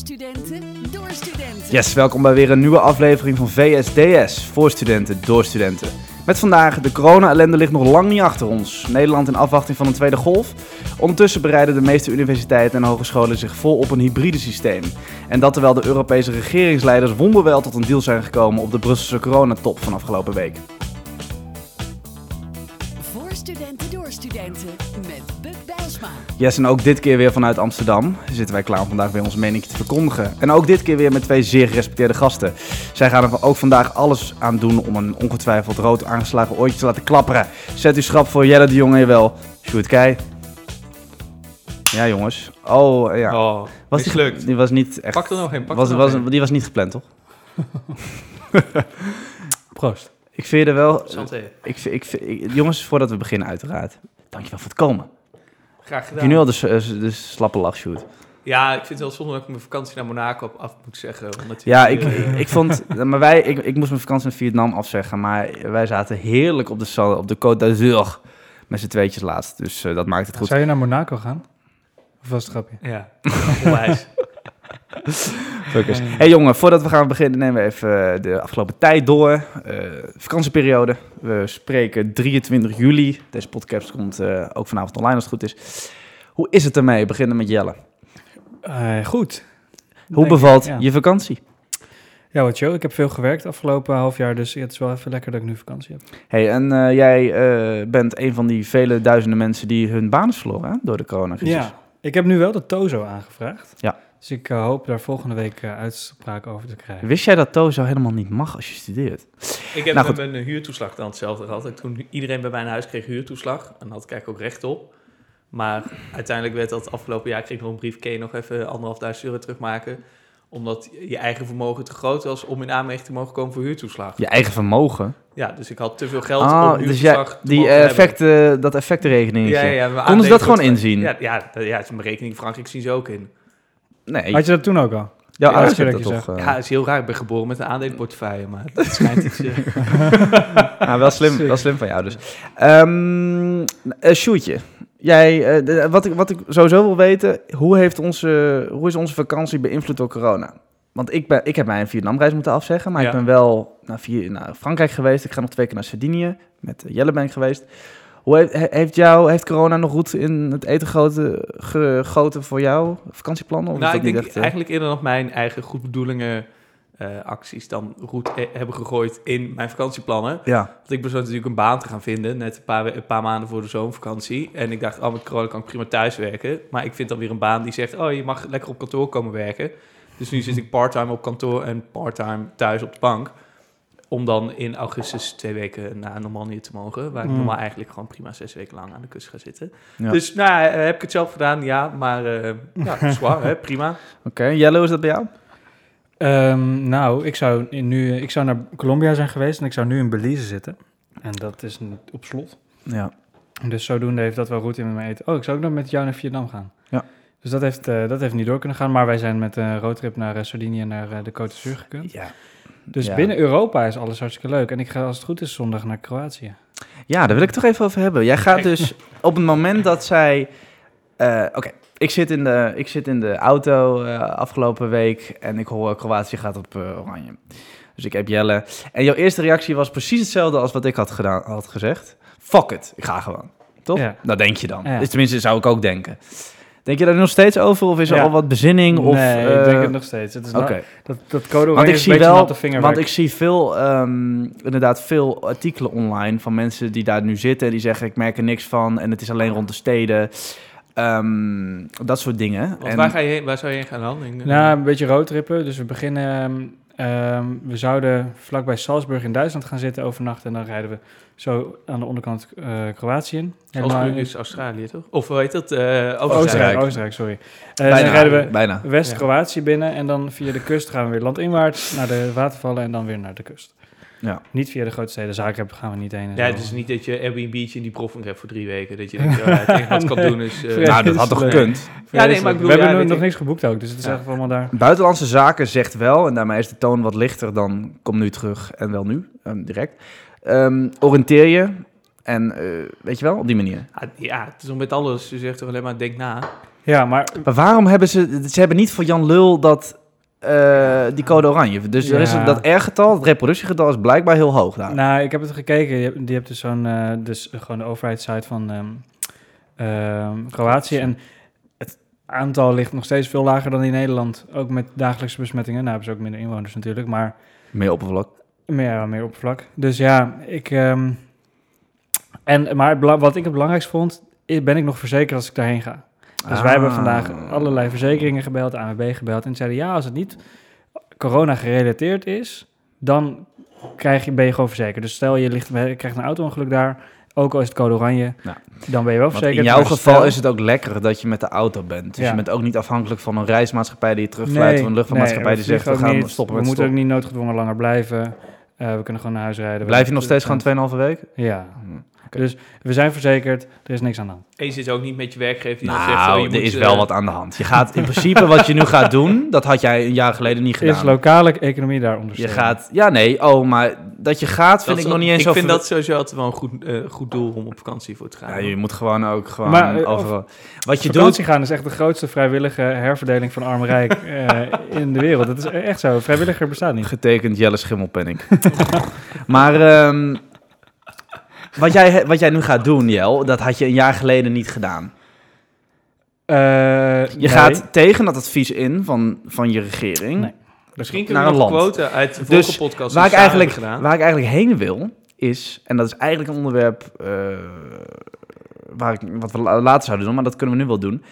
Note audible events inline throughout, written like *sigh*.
studenten, door studenten. Yes, welkom bij weer een nieuwe aflevering van VSDS, voor studenten, door studenten. Met vandaag, de corona-ellende ligt nog lang niet achter ons. Nederland in afwachting van een tweede golf. Ondertussen bereiden de meeste universiteiten en hogescholen zich vol op een hybride systeem. En dat terwijl de Europese regeringsleiders wonderwel tot een deal zijn gekomen op de Brusselse coronatop van afgelopen week. Yes, en ook dit keer weer vanuit Amsterdam zitten wij klaar om vandaag weer ons mening te verkondigen. En ook dit keer weer met twee zeer gerespecteerde gasten. Zij gaan er ook vandaag alles aan doen om een ongetwijfeld rood aangeslagen oortje te laten klapperen. Zet u schrap voor Jelle de Jong en wel Sjoerd Kei. Ja jongens. Oh ja. Oh, was die, mislukt. die was niet echt... Pak er nog een, pak was, er nog was, een. die was niet gepland toch? *laughs* Proost. Ik vind er wel... Santé. Ik, ik, ik- jongens, voordat we beginnen uiteraard. Dankjewel voor het komen. Graag Heb gedaan. je nu al de, de slappe lach, Sjoerd? Ja, ik vind het wel zonde dat ik mijn vakantie naar Monaco op af moet zeggen. Omdat Ja, ik, ik vond, *laughs* maar wij, ik, ik moest mijn vakantie in Vietnam afzeggen, maar wij zaten heerlijk op de, op de Côte d'Azur met z'n tweetjes laatst. Dus eh, dat maakt het goed. Zou je naar Monaco gaan? Of was het grapje? Ja, *laughs* *laughs* Fuckers. Hey jongen, voordat we gaan beginnen nemen we even eh, de afgelopen tijd door. Eh, vakantieperiode. We spreken 23 juli. Deze podcast komt eh, ook vanavond online als het goed is. Hoe is het ermee? Beginnen met Jelle. Goed. Hoe Denk- bevalt ja. je vakantie? Ja, wat joh. Ik heb veel gewerkt afgelopen half jaar, dus het is wel even lekker dat ik nu vakantie heb. Hey, en jij bent een van die vele duizenden mensen die hun baan is verloren hè, door de coronacrisis. Ja, ik heb nu wel de Tozo aangevraagd. Ja. Dus ik eh, hoop daar volgende week eh, uitspraak over te krijgen. Wist jij dat Tozo helemaal niet mag als je studeert? Ik heb Nou, met mijn huurtoeslag dan hetzelfde gehad. Toen iedereen bij mij naar huis kreeg huurtoeslag. En had ik eigenlijk ook recht op. Maar uiteindelijk werd dat afgelopen jaar, kreeg ik nog een brief, kun je nog even anderhalfduizend euro terugmaken. Omdat je eigen vermogen te groot was om in aanmerking te mogen komen voor huurtoeslag. Je eigen vermogen. Ja, dus ik had te veel geld Ah, om dus jij, huurtoeslag te die mogen eh, hebben. effecten, dat effectenregeningetje. Ja, ja, Konden ze dat gewoon inzien? Ja, ja, ja, het is een berekening in Frankrijk zien ze ook in. Nee, Had je dat toen ook al? Ja, dat hebben je dat toch... eh, Ja, het is heel raar. Ik ben geboren met een aandelenportefeuille, maar het *laughs* schijnt iets... eh, nou, *laughs* wel, slim, wel slim van jou dus. Ehm eh, Sjoerdje, jij, eh, de- wat, ik, wat ik sowieso wil weten, hoe, heeft onze, hoe is onze vakantie beïnvloed door corona? Want ik, ben, ik heb mijn Vietnamreis moeten afzeggen, maar ik Ja. ben wel naar, vier, naar Frankrijk geweest. Ik ga nog twee keer naar Sardinië, met eh, Jelle ben ik geweest. Hoe heeft, he- heeft, jou, heeft corona nog goed in het eten gegoten, gegoten voor jou, vakantieplannen? Of nou, ik denk echt, eh, eigenlijk eerder dat mijn eigen goed bedoelingen eh, acties dan goed eh, hebben gegooid in mijn vakantieplannen. Ja, Want ik besloot natuurlijk een baan te gaan vinden, net een paar, een paar maanden voor de zomervakantie. En ik dacht, oh, met corona kan ik prima thuis werken. Maar ik vind dan weer een baan die zegt, oh, je mag lekker op kantoor komen werken. Dus nu zit ik parttime op kantoor en parttime thuis op de bank. Om dan in augustus twee weken naar Normandië te mogen. Waar ik Mm. normaal eigenlijk gewoon prima zes weken lang aan de kust ga zitten. Ja. Dus nou, ja, heb ik het zelf gedaan, ja. Maar eh ja, *laughs* zwaar, hè, prima. oké. Jelle, hoe is dat bij jou? Ehm, nou, ik zou, in nu, ik zou naar Colombia zijn geweest en ik zou nu in Belize zitten. En dat is op slot. Ja. Dus zodoende heeft dat wel route in met mijn eten. Oh, ik zou ook nog met jou naar Vietnam gaan. Ja. Dus dat heeft, eh, dat heeft niet door kunnen gaan. Maar wij zijn met een roadtrip naar eh, Sardinië en naar eh, de Côte d'Azur gekund. Ja. Dus Ja. binnen Europa is alles hartstikke leuk. En ik ga als het goed is zondag naar Kroatië. Ja, daar wil ik toch even over hebben. Jij gaat dus *laughs* op het moment dat zij... eh, Oké, ik, zit in de- ik zit in de auto eh, afgelopen week en ik hoor Kroatië gaat op eh, oranje. Dus ik heb Jelle. En jouw eerste reactie was precies hetzelfde als wat ik had, gedaan, had gezegd. Fuck it, ik ga gewoon. Toch? Ja. Dat denk je dan. Ja. Dus tenminste, zou ik ook denken. Denk je daar nog steeds over of is er Ja. al wat bezinning? Of, nee, eh, ik denk het nog steeds. Het is Oké. nou- dat, dat code Want oranje ik is zie een beetje wel, natte vingerwerk. want ik zie veel, ehm, inderdaad veel artikelen online van mensen die daar nu zitten. en Die zeggen, ik merk er niks van en het is alleen rond de steden. Ehm, dat soort dingen. Want En- waar, ga je heen, waar zou je heen gaan dan? In, eh, Nou, een beetje roadtrippen. Dus we beginnen... ehm, ehm, we zouden vlakbij Salzburg in Duitsland gaan zitten overnachten. En dan rijden we zo aan de onderkant eh, Kroatië in. Salzburg is Australië, toch? Of hoe heet dat? Eh Oostenrijk. Oostenrijk, Oostenrijk, sorry. Eh, bijna, dan rijden we bijna. West-Kroatië binnen en dan via de kust gaan we weer landinwaarts naar de watervallen en dan weer naar de kust. Ja. Niet via de grote steden. Zagreb gaan we niet heen. en Ja, het is niet dat je Airbnb in die provincie hebt voor drie weken. Dat je *laughs* denkt, ja, het enige wat ik kan doen is... eh, Ja, nou, dat had toch gekund? Ja, nee, maar ik bedoel, we hebben ja, nog- weet nog ik. niks geboekt ook, dus het is Ja. echt allemaal daar. Buitenlandse Zaken zegt wel, en daarmee is de toon wat lichter dan kom nu terug en wel nu, ehm, direct. Ehm, oriënteer je en eh, weet je wel, op die manier. Ja, ja, het is nog met alles. Je zegt toch alleen maar, denk na. Ja, maar Maar waarom hebben ze... Ze hebben niet voor Jan Lul dat, eh, die code oranje. Dus er is dat R-getal, het reproductiegetal, is blijkbaar heel hoog daar. Nou, ik heb het gekeken. Je hebt, die hebt dus zo'n, eh, dus gewoon de overheidssite van ehm, ehm, Kroatië. En het aantal ligt nog steeds veel lager dan in Nederland. Ook met dagelijkse besmettingen. Nou hebben ze ook minder inwoners natuurlijk, maar Meer oppervlak. meer, meer oppervlak. Dus ja, ik... ehm, en, maar wat ik het belangrijkst vond, ben ik nog verzekerd als ik daarheen ga. Dus wij hebben Ah. vandaag allerlei verzekeringen gebeld, ANWB gebeld. En zeiden, ja, als het niet corona gerelateerd is, dan krijg je, ben je gewoon verzekerd. Dus stel je ligt, je krijgt een auto-ongeluk daar, ook al is het code oranje, dan ben je wel verzekerd. in jouw geval stel- is het ook lekker dat je met de auto bent. Dus Ja. je bent ook niet afhankelijk van een reismaatschappij die je terugfluit... of een luchtvaartmaatschappij die zegt, we gaan niet. stoppen We moeten ook niet noodgedwongen langer blijven. Eh, we kunnen gewoon naar huis rijden. Blijf je nog steeds gewoon 2,5 weken? Ja, Dus we zijn verzekerd, er is niks aan de hand. En je zit ook niet met je werkgever die dan zegt... Nou, oh, je er moet, is eh, wel wat aan de hand. Je gaat in principe wat je nu gaat doen, dat had jij een jaar geleden niet Is gedaan. lokale economie daar Je ondersteunen? gaat, ja nee, oh, maar dat je gaat vind is ik nog niet eens Ik zo vind ver- dat sowieso altijd wel een goed, eh, goed doel om op vakantie voor te gaan. Ja, je moet gewoon ook gewoon Maar, eh, overal. Wat je doet, Vakantie gaan is echt de grootste vrijwillige herverdeling van arm-rijk *laughs* eh, in de wereld. Dat is echt zo. Vrijwilliger bestaat niet. getekend Jelle Schimmelpenning. *laughs* maar ehm, wat, jij, wat jij nu gaat doen, Jel, dat had je een jaar geleden niet gedaan. Eh, Je nee. gaat tegen dat advies in van, van je regering. Nee. Misschien naar kunnen we een nog een land. quote uit de Dus podcast Waar ik, eigenlijk, hebben gedaan. waar ik eigenlijk heen wil, is, en dat is eigenlijk een onderwerp eh, waar ik, wat we la- later zouden doen, maar dat kunnen we nu wel doen.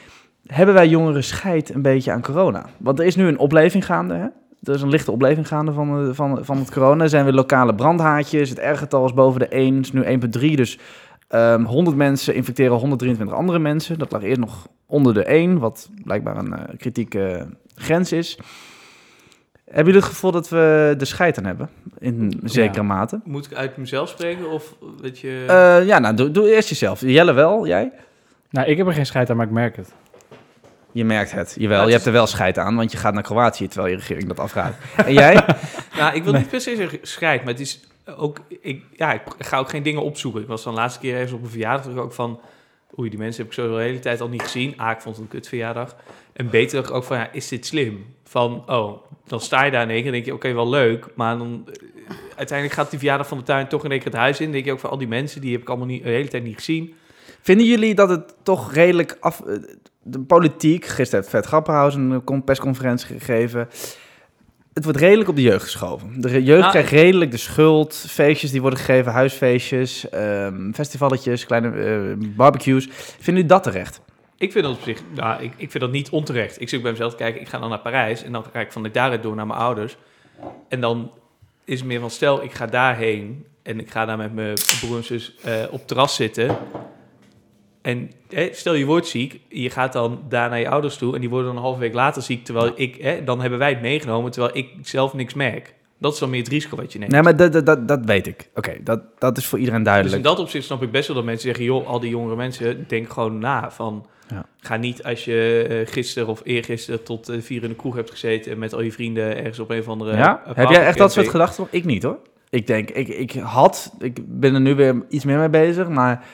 Hebben wij jongeren scheid een beetje aan corona? Want er is nu een opleving gaande, hè? Er is een lichte opleving gaande van, eh, van, van het corona. Er zijn weer lokale brandhaatjes. Het R-getal is boven de 1, is nu 1,3. Dus ehm 100 mensen infecteren 123 andere mensen. Dat lag eerst nog onder de 1, wat blijkbaar een eh, kritieke grens is. Hebben jullie het gevoel dat we de scheid aan hebben? In zekere Ja. mate. Moet ik uit mezelf spreken of weet je... Eh, ja, nou, doe, doe eerst jezelf. Jelle wel, jij? Nou, ik heb er geen scheid aan, maar ik merk het. Je merkt het. Jawel, je is- hebt er wel scheid aan, want je gaat naar Kroatië terwijl je regering dat afraadt. en jij? *laughs* Nou, ik wil niet per se zeggen scheid, maar het is ook... Ik, ja, ik ga ook geen dingen opzoeken. Ik was dan de laatste keer ergens op een verjaardag terug ook van... Oei, die mensen heb ik zo de hele tijd al niet gezien. A, ik vond het een kut verjaardag. En beter dacht ik ook van, ja, is dit slim? Van, oh, dan sta je daar in één keer en denk je, oké, wel leuk. Maar dan, eh, uiteindelijk gaat die verjaardag van de tuin toch in één keer het huis in. Dan denk je ook van, al die mensen, die heb ik allemaal niet, de hele tijd niet gezien. Vinden jullie dat het toch redelijk af... De politiek, gisteren heeft Vet Grapperhaus een con- persconferentie gegeven. Het wordt redelijk op de jeugd geschoven. De jeugd Nou, krijgt redelijk de schuld. Feestjes die worden gegeven, huisfeestjes, ehm festivalletjes, kleine eh, barbecues. Vinden jullie dat terecht? Ik vind dat op zich, nou, ik, ik vind dat niet onterecht. Ik zit bij mezelf te kijken, ik ga dan naar Parijs en dan ga ik van daaruit door naar mijn ouders. En dan is het meer van, stel ik ga daarheen en ik ga daar met mijn broer en zus eh, op terras zitten. En hè, stel je wordt ziek, je gaat dan daar naar je ouders toe en die worden dan een halve week later ziek. Terwijl ik, hè, dan hebben wij het meegenomen, terwijl ik zelf niks merk. Dat is dan meer het risico wat je neemt. Nee, maar dat, dat, dat, weet ik. Oké, dat, dat is voor iedereen Dus duidelijk. in dat opzicht snap ik best wel dat mensen zeggen... joh, al die jongere mensen, denk gewoon na. Van, Ja. Ga niet als je eh, gisteren of eergisteren tot eh, vier in de kroeg hebt gezeten... en met al je vrienden ergens op een of andere... Ja? Heb jij echt dat soort gedachten? Ik niet hoor. Ik denk, ik, ik had, ik ben er nu weer iets meer mee bezig, maar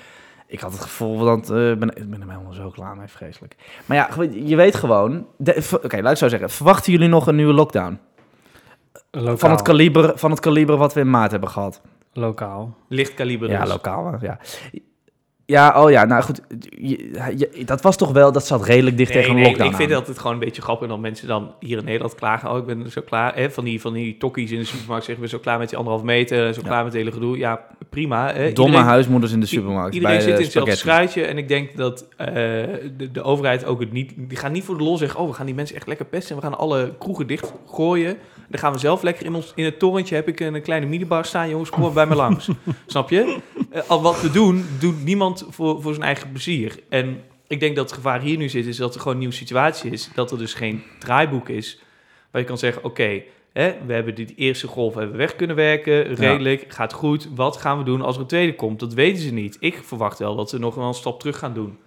ik had het gevoel dat, eh, ben, ik ben er helemaal zo klaar mee, vreselijk. Maar ja, je weet gewoon, oké, laat ik zo zeggen, verwachten jullie nog een nieuwe lockdown? Lokaal. Van het, kaliber, van het kaliber wat we in maart hebben gehad? Lokaal. Licht kaliber Ja, dus. lokaal, hè, ja. Ja, oh ja, nou goed, je- je- dat was toch wel, dat zat redelijk dicht Nee, tegen een nee, lockdown ik vind aan. altijd gewoon een beetje grappig dat mensen dan hier in Nederland klagen. Oh, ik ben zo klaar. Hè, van die, van die tokkies in de supermarkt zeggen we zo klaar met die anderhalf meter. Zo Ja. klaar met het hele gedoe. Ja, prima. Hè. Domme Iedereen- huismoeders in de supermarkt. Iedereen bij zit in hetzelfde schuitje. En ik denk dat eh, de, de overheid ook het niet... Die gaan niet voor de lol zeggen... Oh, we gaan die mensen echt lekker pesten. En we gaan alle kroegen dicht gooien. Dan gaan we zelf lekker in, ons, in het torentje... heb ik een kleine minibar staan. Jongens, kom maar bij me langs. *laughs* Snap je? Eh, al wat we doen, doet niemand voor, voor zijn eigen plezier. En ik denk dat het gevaar hier nu zit... is dat er gewoon een nieuwe situatie is. Dat er dus geen draaiboek is... waar je kan zeggen... Oké, we hebben die eerste golf hebben we weg kunnen werken, redelijk, gaat goed. Wat gaan we doen als er een tweede komt? Dat weten ze niet. Ik verwacht wel dat ze nog wel een stap terug gaan doen.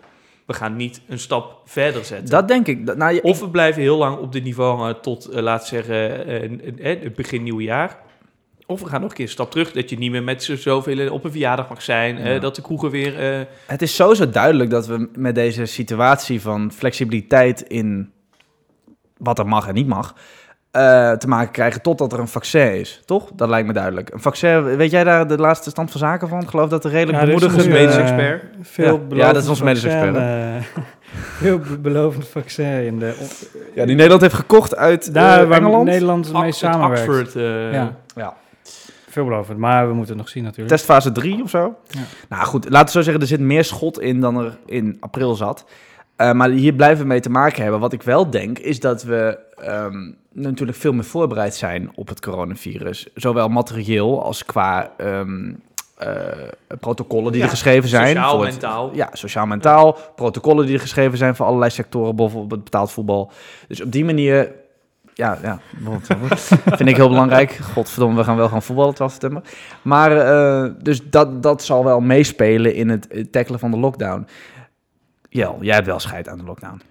We gaan niet een stap verder zetten. Dat denk ik. Dat, nou, je- of we blijven heel lang op dit niveau hangen tot, eh, laten we zeggen, eh, eh, het begin nieuw jaar. Of we gaan nog een keer een stap terug, dat je niet meer met z'n zoveel op een verjaardag mag zijn. eh, dat de kroegen weer... eh, Het is sowieso duidelijk dat we met deze situatie van flexibiliteit in wat er mag en niet mag, eh, te maken krijgen totdat er een vaccin is. Toch? Dat lijkt me duidelijk. Een vaccin, weet jij daar de laatste stand van zaken van? Ik geloof dat er redelijk Ja, is bemoedigend... nu, medisch eh, expert. Veel Ja, ja, dat is onze medisch expert, veel be- belovend vaccin in de... ja, die Nederland heeft gekocht uit Daar eh, waar Engeland. Nederland mee samenwerkt. Oxford, eh, Ja. Ja. Veelbelovend, maar we moeten het nog zien natuurlijk. Testfase 3 of zo. Ja. Nou goed, laten we zo zeggen, er zit meer schot in dan er in april zat. Eh, maar hier blijven we mee te maken hebben. Wat ik wel denk, is dat we ehm, natuurlijk veel meer voorbereid zijn op het coronavirus. Zowel materieel als qua ehm, eh, protocollen die Ja, er geschreven zijn. Sociaal, voor het- mentaal. ja, sociaal-mentaal. Protocollen die er geschreven zijn voor allerlei sectoren, bijvoorbeeld betaald voetbal. Dus op die manier, ja, ja vind ik heel belangrijk. Godverdomme, we gaan wel gaan voetballen 12 september. Maar eh, dus dat, dat zal wel meespelen in het tackelen van de lockdown. Jel, jij hebt wel scheid aan de lockdown.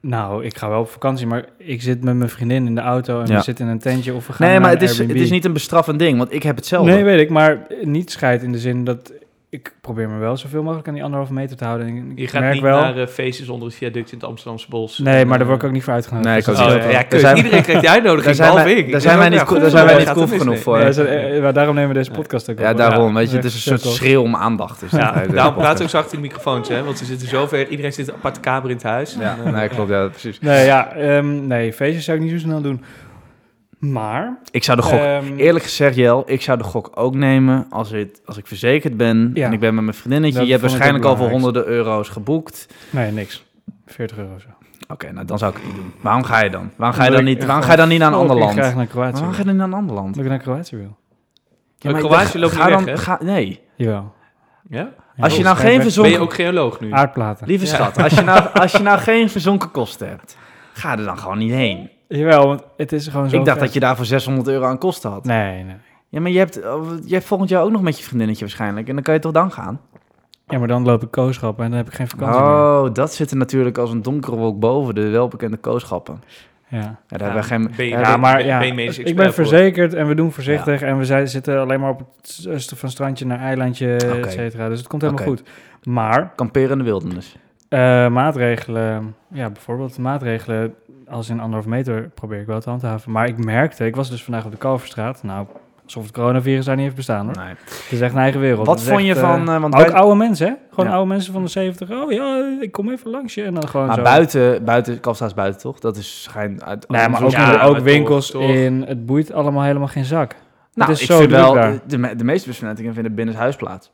Nou, ik ga wel op vakantie, maar ik zit met mijn vriendin in de auto en Ja. we zitten in een tentje of we gaan Nee, maar het is, het is niet een bestraffend ding, want ik heb hetzelfde. Nee, weet ik, maar niet scheid in de zin dat ik probeer me wel zoveel mogelijk aan die anderhalve meter te houden. Ik Je gaat merk niet wel. naar eh, feestjes onder het viaduct in het Amsterdamse bos. nee, maar daar Eh, word ik ook niet voor uitgenodigd. Nee, ik Dus ook Oh, ja, ja, Iedereen krijgt die uitnodiging, daar zijn behalve wij- ik. daar zijn wij niet daar zijn wij niet mis genoeg voor. Ja, ze- maar daarom nemen we deze podcast ook Ja, op. daarom. Ja. Weet je, het is een soort schreeuw om aandacht. Daarom we ook zacht in de microfoons, hè? Want ze zitten zo ver. Iedereen zit een aparte kamer in het huis. Ja, eh, nee, klopt. Ja, precies. Ehm, nee, feestjes zou ik niet zo snel doen. Maar, Ik zou de gok, ehm, eerlijk gezegd, Jel, ik zou de gok ook nemen als, het, als ik verzekerd ben Ja. en ik ben met mijn vriendinnetje. Dat je hebt waarschijnlijk al voor honderden euro's geboekt. nee, niks. 40 euro zo. Oké, nou dan zou ik het niet doen. Waarom ga je dan? Waarom ga je dan niet, waarom ga je dan niet naar een ander land? naar Kroatië Waarom ga je dan niet naar een ander land? Omdat ik naar Kroatië wil. Maar maar Kroatië ik- loopt ga niet dan, weg, hè? ga, Nee. Jawel. Ja? Ja, Als je dat nou geen verzonken... Ben je ook geoloog nu? Aardplaten. Lieve Ja. schat, als je, nou, als je nou geen verzonken kosten hebt, ga er dan gewoon niet heen. Jawel, want het is gewoon zo Ik dacht vet. dat je daar voor 600 euro aan kosten had. Nee, nee. Ja, maar je hebt, oh, je hebt volgend jaar ook nog met je vriendinnetje waarschijnlijk. En dan kan je toch dan gaan? Ja, maar dan loop ik kooschappen en dan heb ik geen vakantie meer. Oh, dat zit er natuurlijk als een donkere wolk boven de welbekende kooschappen. Ja. Ja, daar hebben we geen... ben je- ja, maar ja, ben je medisch ik ben voor? verzekerd en we doen voorzichtig. En we zijn, zitten alleen maar op het van strandje naar eilandje, Oké. et cetera. Dus het komt helemaal goed. Maar Kamperen in de wildernis. eh, maatregelen, ja, bijvoorbeeld maatregelen als in anderhalf meter probeer ik wel te handhaven. Maar ik merkte, ik was dus vandaag op de Kalverstraat. Nou, alsof het coronavirus daar niet heeft bestaan hoor. Nee. Het is echt een eigen wereld. Wat Het vond je echt, eh, van... eh, want ook oude mensen, hè? Gewoon Ja. oude mensen van de 70. Oh ja, ik kom even langs je. En dan gewoon maar zo. buiten, buiten, Kalfstraat is buiten toch? Dat is schijn uit... Nee, maar ook, Ja, ook winkels toch, toch. in. Het boeit allemaal helemaal geen zak. Nou, het is ik zo vind wel, de, de, me- de meeste besmettingen vinden binnenshuis plaats.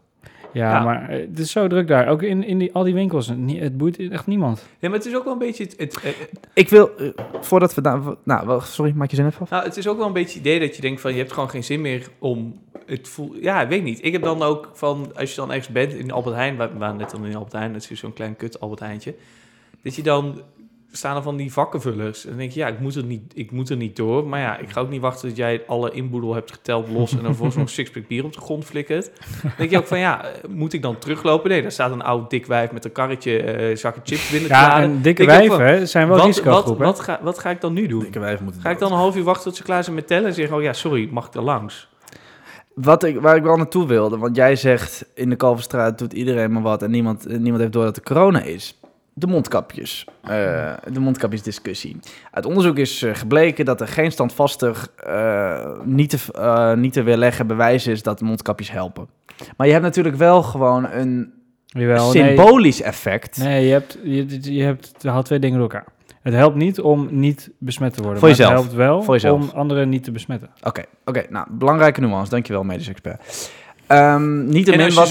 Ja, Ja. maar eh, het is zo druk daar. Ook in, in die, al die winkels. Het boeit echt niemand. Ja, maar het is ook wel een beetje... Het, het, eh, Ik wil, eh, voordat we daar... Nou, wel, sorry, maak je zin even af? nou, het is ook wel een beetje het idee dat je denkt van... Je hebt gewoon geen zin meer om... Het voel, ja, ik weet niet. Ik heb dan ook van... Als je dan ergens bent in Albert Heijn... We waren net dan in Albert Heijn. Dat is zo'n klein kut Albert Heijntje. Dat je dan... Staan er van die vakkenvullers. En dan denk je, ja, ik moet, er niet, ik moet er niet door. Maar ja, ik ga ook niet wachten dat jij alle inboedel hebt geteld los... en dan volgens nog een sixpack bier op de grond flikkert. Dan denk je ook van, ja, moet ik dan teruglopen? Nee, daar staat een oud dik wijf met een karretje... eh zakken chips binnen te Ja, laden. en dikke wijven zijn wel Wat, wat, risicogroep, hè? wat, ga, wat ga ik dan nu doen? Dikke wijf moeten Ga ik dan een half uur wachten tot ze klaar zijn met tellen en zeggen: Oh ja, sorry, mag ik er langs? Wat ik, waar ik wel naartoe wilde, want jij zegt in de Kalverstraat doet iedereen maar wat en niemand, niemand heeft door dat er corona is. De mondkapjes. eh, de mondkapjesdiscussie. Uit onderzoek is eh, gebleken dat er geen standvastig, eh, niet, te, niet te weerleggen bewijs is dat mondkapjes helpen. Maar je hebt natuurlijk wel gewoon een Jawel, nee. symbolisch effect. Nee, je hebt, je, je hebt, je haalt twee dingen door elkaar. Het helpt niet om niet besmet te worden. Voor maar jezelf. Het helpt wel Voor jezelf. om anderen niet te besmetten. Oké, oké. nou, belangrijke nuance. Dankjewel, medisch expert. Ehm En Niettemin als je was,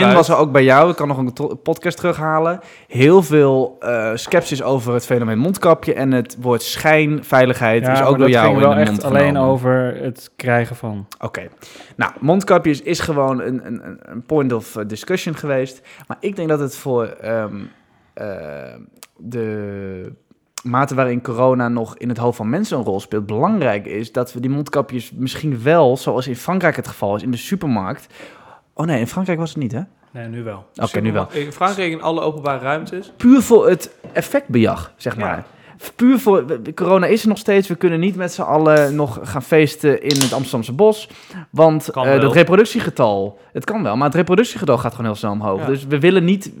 gebruikt- was er ook bij jou, ik kan nog een podcast terughalen, heel veel eh sceptisch over het fenomeen mondkapje en het woord schijnveiligheid is maar ook door dat jou ging in wel de echt mond alleen genomen. over het krijgen van. Oké. Nou, mondkapjes is gewoon een, een, een- een point of eh, discussion geweest. Maar ik denk dat het voor ehm, eh, de mate waarin corona nog in het hoofd van mensen een rol speelt, belangrijk is dat we die mondkapjes misschien wel, zoals in Frankrijk het geval is, in de supermarkt. Oh nee, in Frankrijk was het niet, hè? Nee, nu wel. Oké, nu wel. In Frankrijk in alle openbare ruimtes. Puur voor het effectbejag, zeg Ja. Puur voor... Corona is er nog steeds. We kunnen niet met z'n allen nog gaan feesten in het Amsterdamse bos. Want Kan eh, dat reproductiegetal... Het kan wel, maar het reproductiegetal gaat gewoon heel snel omhoog. Ja. Dus we willen niet...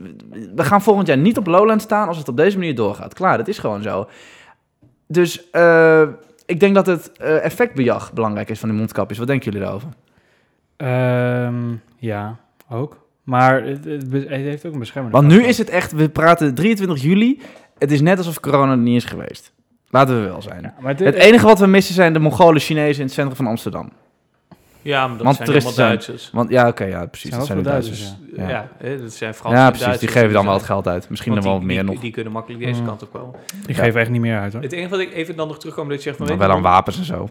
We gaan volgend jaar niet op Lowland staan als het op deze manier doorgaat. Klaar, dat is gewoon zo. Dus eh, ik denk dat het eh, effectbejag belangrijk is van die mondkapjes. Wat denken jullie daarover? Ehm, ja, ook. Maar het, het, het heeft ook een bescherming. Want nu is het echt... We praten 23 juli. Het is net alsof corona er niet is geweest. Laten we wel zijn. Ja, maar het, Het enige wat we missen zijn de Mongolen Chinezen in het centrum van Amsterdam. Ja, maar dat Want zijn allemaal zijn- Duitsers. Want ja, oké, ja, precies. Zijn Dat zijn de Duitsers. Duitsers, Ja, Ja, hè, dat zijn Fransen ja precies. Die geven dan wel het geld uit. Misschien nog want wel die, meer die, nog. Die kunnen makkelijk deze Mm. kant op komen. Die Ja. geven echt niet meer uit, hoor. Het enige wat ik even dan nog terugkom, dat je zegt van... Weet wel aan wapens en zo.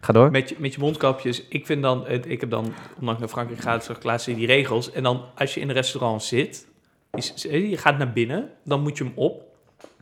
Ga door. Met je, met je mondkapjes, ik vind dan, het- ik heb dan, omdat ik naar Frankrijk ga, zag ik laatst die regels. En dan, als je in een restaurant zit, is- je gaat naar binnen, dan moet je hem op.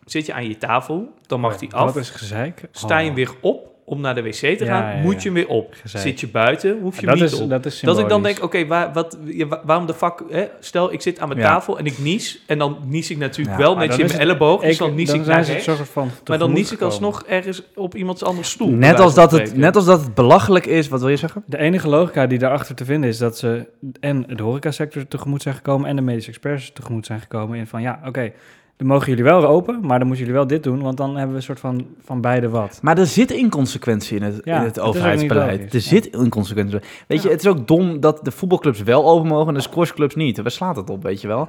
Zit je aan je tafel, dan mag die af. Dat is gezeik. Sta je Oh. hem weer op om naar de wc te Ja, gaan, ja, moet je hem weer op. Zit je buiten, hoef je dat, niet is, op. dat is Dat ik dan denk, oké, waar, wat, waarom de fuck... Hè? Stel, ik zit aan mijn Ja. tafel en ik nies. En dan nies ik natuurlijk Ja, wel netjes in is mijn elleboog. Dus Ik- dan nies dan ik zijn naar rechts. Maar dan nies ik alsnog ergens op iemands andere stoel. Net als, dat het, net als dat het belachelijk is, wat wil je zeggen? De enige logica die daarachter te vinden is dat ze en de horecasector tegemoet zijn gekomen en de medische experts tegemoet zijn gekomen in van ja, oké, dan mogen jullie wel open, maar dan moeten jullie wel dit doen, want dan hebben we een soort van, van beide wat. Maar er zit inconsequentie in het, Ja, in het overheidsbeleid. logisch, Er ja. zit inconsequentie. Weet je, het is ook dom dat de voetbalclubs wel open mogen en de squashclubs niet. Waar slaat het op, weet je wel?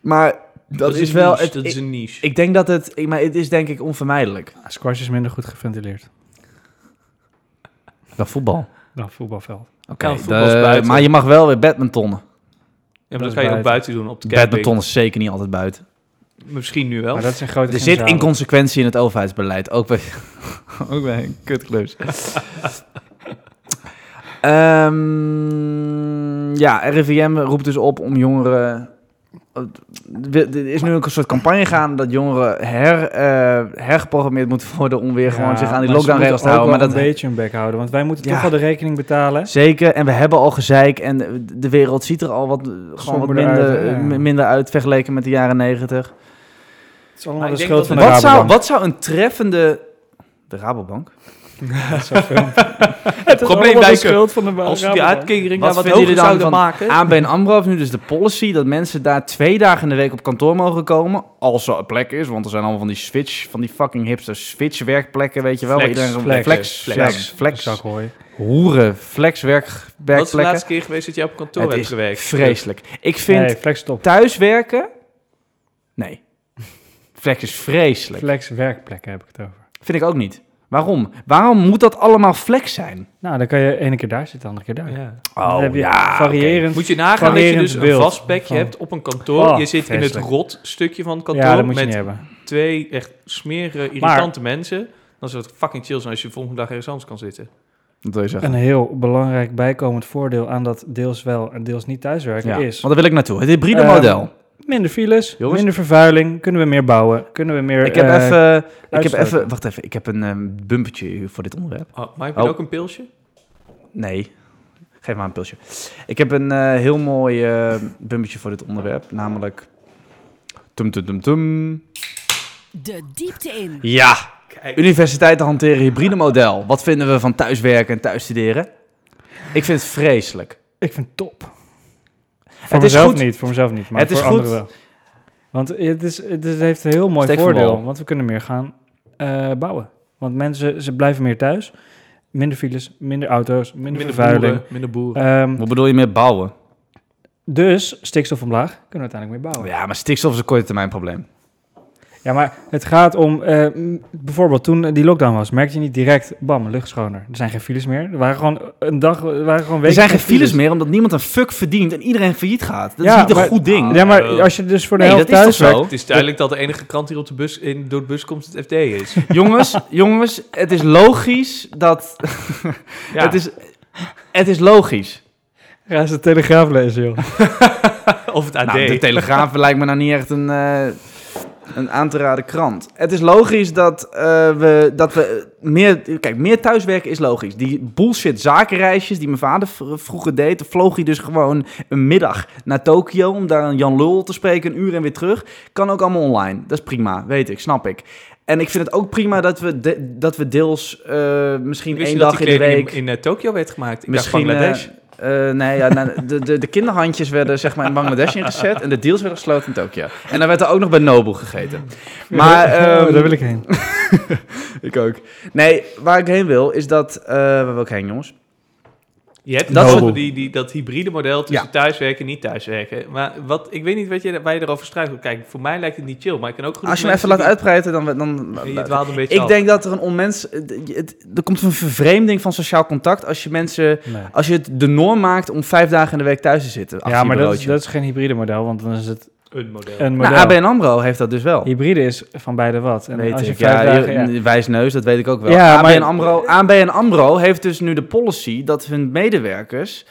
Maar dat, is, wel... niche, Het, dat is ik, een niche. ik denk dat het... Ik, maar het is denk ik onvermijdelijk. Squash is minder goed geventileerd Dan voetbal. dan voetbalveld. Oké, maar je mag wel weer badmintonnen. Ja, maar Dat kan je ook buiten. buiten doen op de camping. Badminton is zeker niet altijd buiten. Misschien nu wel. Maar dat zijn grote Er zit inconsequentie in het overheidsbeleid, ook bij, *laughs* ook bij kutclubs. *laughs* Ehm, ja, RIVM roept dus op om jongeren... Er is nu ook een soort campagne gaan dat jongeren her, eh, hergeprogrammeerd moeten worden om weer Ja, gewoon zich aan die lockdownregels te houden. Maar wel dat een beetje hun bek houden, want wij moeten Ja. toch wel de rekening betalen. Zeker, en we hebben al gezeik en de wereld ziet er al wat, gewoon wat Somberder minder, uit, hè, ja. minder uit vergeleken met de jaren negentig. Het is allemaal Maar de schuld van de Wat zou, wat zou een treffende... De Rabobank? *laughs* *laughs* Het Probleem bij- schuld van de Als we die Rabobank. uitkering Wat wat hoger zouden van maken... ABN AMRO heeft nu dus de policy dat mensen daar twee dagen in de week op kantoor mogen komen. Als er een plek is, want er zijn allemaal van die switch, van die fucking hipster switch werkplekken, weet je wel. Flex, iedereen flex, flex, flex, flex, flex, Zak hooi. hoeren, flex werk, Wat is de werkplekken. laatste keer geweest dat jij op kantoor Het hebt is gewerkt? vreselijk. Ik vind Nee, flex thuiswerken, nee. Flex is vreselijk. Flex werkplekken heb ik het over. Vind ik ook niet. Waarom? Waarom moet dat allemaal flex zijn? Nou, dan kan je ene keer daar zitten, andere keer daar. Ja. dan heb je ja, variërend. Moet je nagaan dat je dus een beeld vast plekje van- hebt op een kantoor. Oh, je zit in het rot stukje van het kantoor Ja, dat moet je met niet hebben. twee echt smerige, irritante mensen. Dan zou het fucking chill zijn als je volgende dag ergens anders kan zitten. Wat wil je zeggen? Een heel belangrijk bijkomend voordeel aan dat deels wel en deels niet thuiswerken Ja, is want daar wil ik naartoe. Het hybride Ehm, model. Minder files, Jongens. minder vervuiling, kunnen we meer bouwen, kunnen we meer... Ik heb eh, even, ik heb even, wacht even, ik heb een ehm, bumpertje voor dit onderwerp. Oh, maar heb je Oh. ook een pilsje? Nee, geef maar een pilsje. Ik heb een eh, heel mooi eh bumpertje voor dit onderwerp, namelijk... Tum tum tum tum. De diepte in. Ja, universiteiten hanteren hybride model. Wat vinden we van thuiswerken en thuisstuderen? Ik vind het vreselijk. Ik vind het top. Voor Het is mezelf goed. niet, voor mezelf niet, maar Het voor is anderen goed. wel. Want het, is, het, is- het heeft een heel mooi Steek voordeel, want we kunnen meer gaan eh, bouwen. Want mensen, ze blijven meer thuis. Minder files, minder auto's, minder, Minder vervuiling. boeren, minder boeren. Ehm, Wat bedoel je met bouwen? dus stikstof omlaag, kunnen we uiteindelijk meer bouwen. Ja, maar stikstof is een korte termijn probleem. Ja, maar het gaat om, eh, bijvoorbeeld toen die lockdown was, merkte je niet direct, bam, lucht schoner. Er zijn geen files meer. Er waren gewoon een dag, er waren gewoon weken Er zijn geen files meer omdat niemand een fuck verdient en iedereen failliet gaat. Dat Ja, is niet een goed ding. Ja, maar Oh. als je dus voor de Nee, helft dat is toch thuis werkt, zo? het is duidelijk dat de enige krant hier op de bus, in, door de bus komt het FD is. *laughs* jongens, jongens, het is logisch dat... *laughs* Ja. Het, is, het is logisch. ga eens de Telegraaf lezen, joh. *laughs* of het AD. Nou, de Telegraaf lijkt me nou niet echt een... eh, Een aan te raden krant. Het is logisch dat, eh, we, dat we meer... Kijk, meer thuiswerken is logisch. Die bullshit zakenreisjes die mijn vader vroeger deed... vloog hij dus gewoon een middag naar Tokio... om daar Jan Lul te spreken, een uur en weer terug. Kan ook allemaal online. Dat is prima, weet ik, snap ik. En ik vind het ook prima dat we, de- dat we deels eh, misschien één dag in de week... in, in eh, Tokio werd gemaakt? Ik Misschien, Bangladesh. Eh, nee, ja, nou, de, de, de kinderhandjes werden zeg maar in Bangladesh ingezet en de deals werden gesloten in Tokio. En dan werd er ook nog bij Noble gegeten. Maar, ehm, daar wil ik heen. *laughs* ik ook. Nee, waar ik heen wil is dat... eh waar wil ik heen, jongens? Je hebt Dat dat, soort- die, die, dat hybride model tussen thuiswerken en niet thuiswerken. Maar wat, ik weet niet wat je, waar je erover struikelt. Kijk, voor mij lijkt het niet chill, maar ik kan ook goed Als je me even laat uitbreiden, dan... dan Je dwaalt een beetje ik af. denk dat er een onmens... het- het- Er komt een vervreemding van sociaal contact als je mensen... Nee. Als je het de norm maakt om vijf dagen in de week thuis te zitten. achter Ja, je maar dat is, dat is geen hybride model, want dan is het een model. een model. Nou, ABN AMRO heeft dat dus wel. Hybride is van beide wat. En weet als je ik. vijf ja, dagen... je- ja. wijsneus, dat weet ik ook wel. Ja, ABN, maar- AMRO, ABN AMRO heeft dus nu de policy dat hun medewerkers...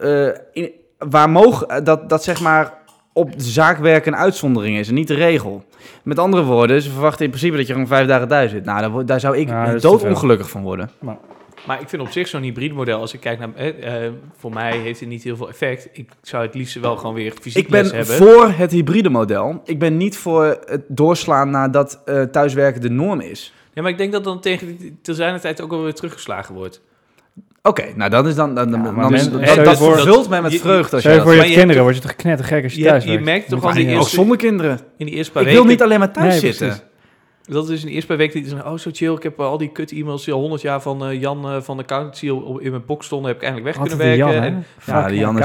eh, in, waar mogen, dat, dat zeg maar op de zaak werken een uitzondering is en niet de regel. Met andere woorden, ze verwachten in principe dat je gewoon vijf dagen thuis zit. Nou, daar, daar zou ik te doodongelukkig van worden. Maar ik vind op zich zo'n hybride model, als ik kijk naar... eh, eh, voor mij heeft het niet heel veel effect. Ik zou het liefst wel gewoon weer fysiek Ik ben les hebben. voor het hybride model. Ik ben niet voor het doorslaan naar dat eh, thuiswerken de norm is. Ja, maar ik denk dat dan tegen te zijn tijd ook wel weer teruggeslagen wordt. Oké, nou dat is dan, dan, dan, Ja, maar dan is, men- dat, dat voor- vervult mij met vreugde als je dat voor je Maar kinderen, word je toch knettergek als je, Je- thuis je merkt toch al die Ook eerste- zonder kinderen. In die eerste paar Ik weken... wil niet alleen maar thuis Nee, zitten. precies. Dat is in de eerste paar weken die zeggen, oh zo chill, ik heb eh, al die kut-e-mails die al 100 jaar van eh, Jan eh, van de accountancy op- in mijn box stonden, heb ik eindelijk weg Altijd kunnen werken. Jan, en? Ja, die Jan is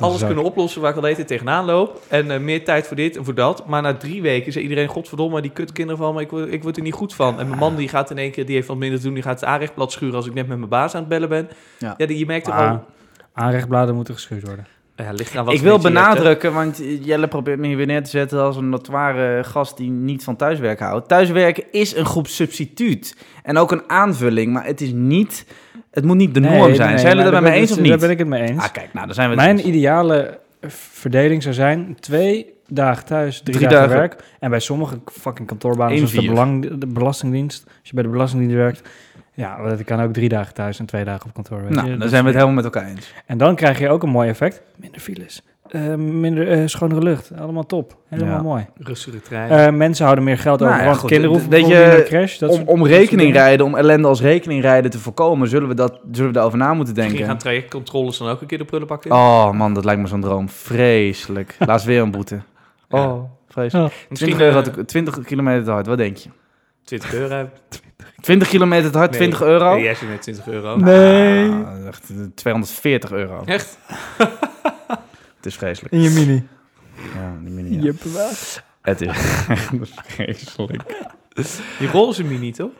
alles, kunnen oplossen waar ik al tijd tegenaan loop. En eh, meer tijd voor dit en voor dat. Maar na drie weken zei iedereen, godverdomme, die kutkinderen van me, ik, word- ik word er niet goed van. En mijn man die gaat in één keer, die heeft wat minder te doen, die gaat het aanrechtblad schuren als ik net met mijn baas aan het bellen ben. Ja. Ja, die, je merkt toch Ah, al... aanrechtbladen moeten geschuurd worden. Ja, ligt aan wat Ik wil hebt, benadrukken, want Jelle probeert me hier weer neer te zetten als een notoire gast die niet van thuiswerken houdt. Thuiswerken is een groep substituut en ook een aanvulling, maar het is niet, het moet niet de norm Nee, zijn. nee, zijn jullie het met daar me ben- eens of Daar niet? ben ik het mee eens. Ah, kijk, nou, dan zijn we Mijn ideale verdeling zou zijn twee dagen thuis, drie, Drie dagen, dagen. werk. En bij sommige fucking kantoorbanen, zoals de, vier. belang, de Belastingdienst, als je bij de Belastingdienst werkt, ja, dat kan ook drie dagen thuis en twee dagen op kantoor. Weet Nou, je? dan Dat zijn we het helemaal met elkaar eens. En dan krijg je ook een mooi effect. Minder files, eh, minder eh, schonere lucht, allemaal top. Helemaal Ja. mooi. Rustige trein. Eh, mensen houden meer geld Nou over, ja, want goed, kinderen hoeven je, crash. Dat Om, soort- om rekening rijden, om ellende als rekening rijden te voorkomen, zullen we, dat, zullen we daarover na moeten Misschien gaan denken. trajectcontroles dan ook een keer de prullenbak in. Oh man, dat lijkt me zo'n droom. Vreselijk. *laughs* Laatst weer een boete. Ja. Oh, vreselijk. Misschien 20, euro eh, te- 20 kilometer te hard, wat denk je? 20 euro. *laughs* 20 kilometer te hard, Nee. 20 euro? Nee, jij zit met 20 euro. Nee. Ah, echt, eh, 240 euro. Echt? *laughs* Het is vreselijk. In je mini. Ja, die mini, ja. Yep. *laughs* Het is vreselijk. Die roze mini, toch?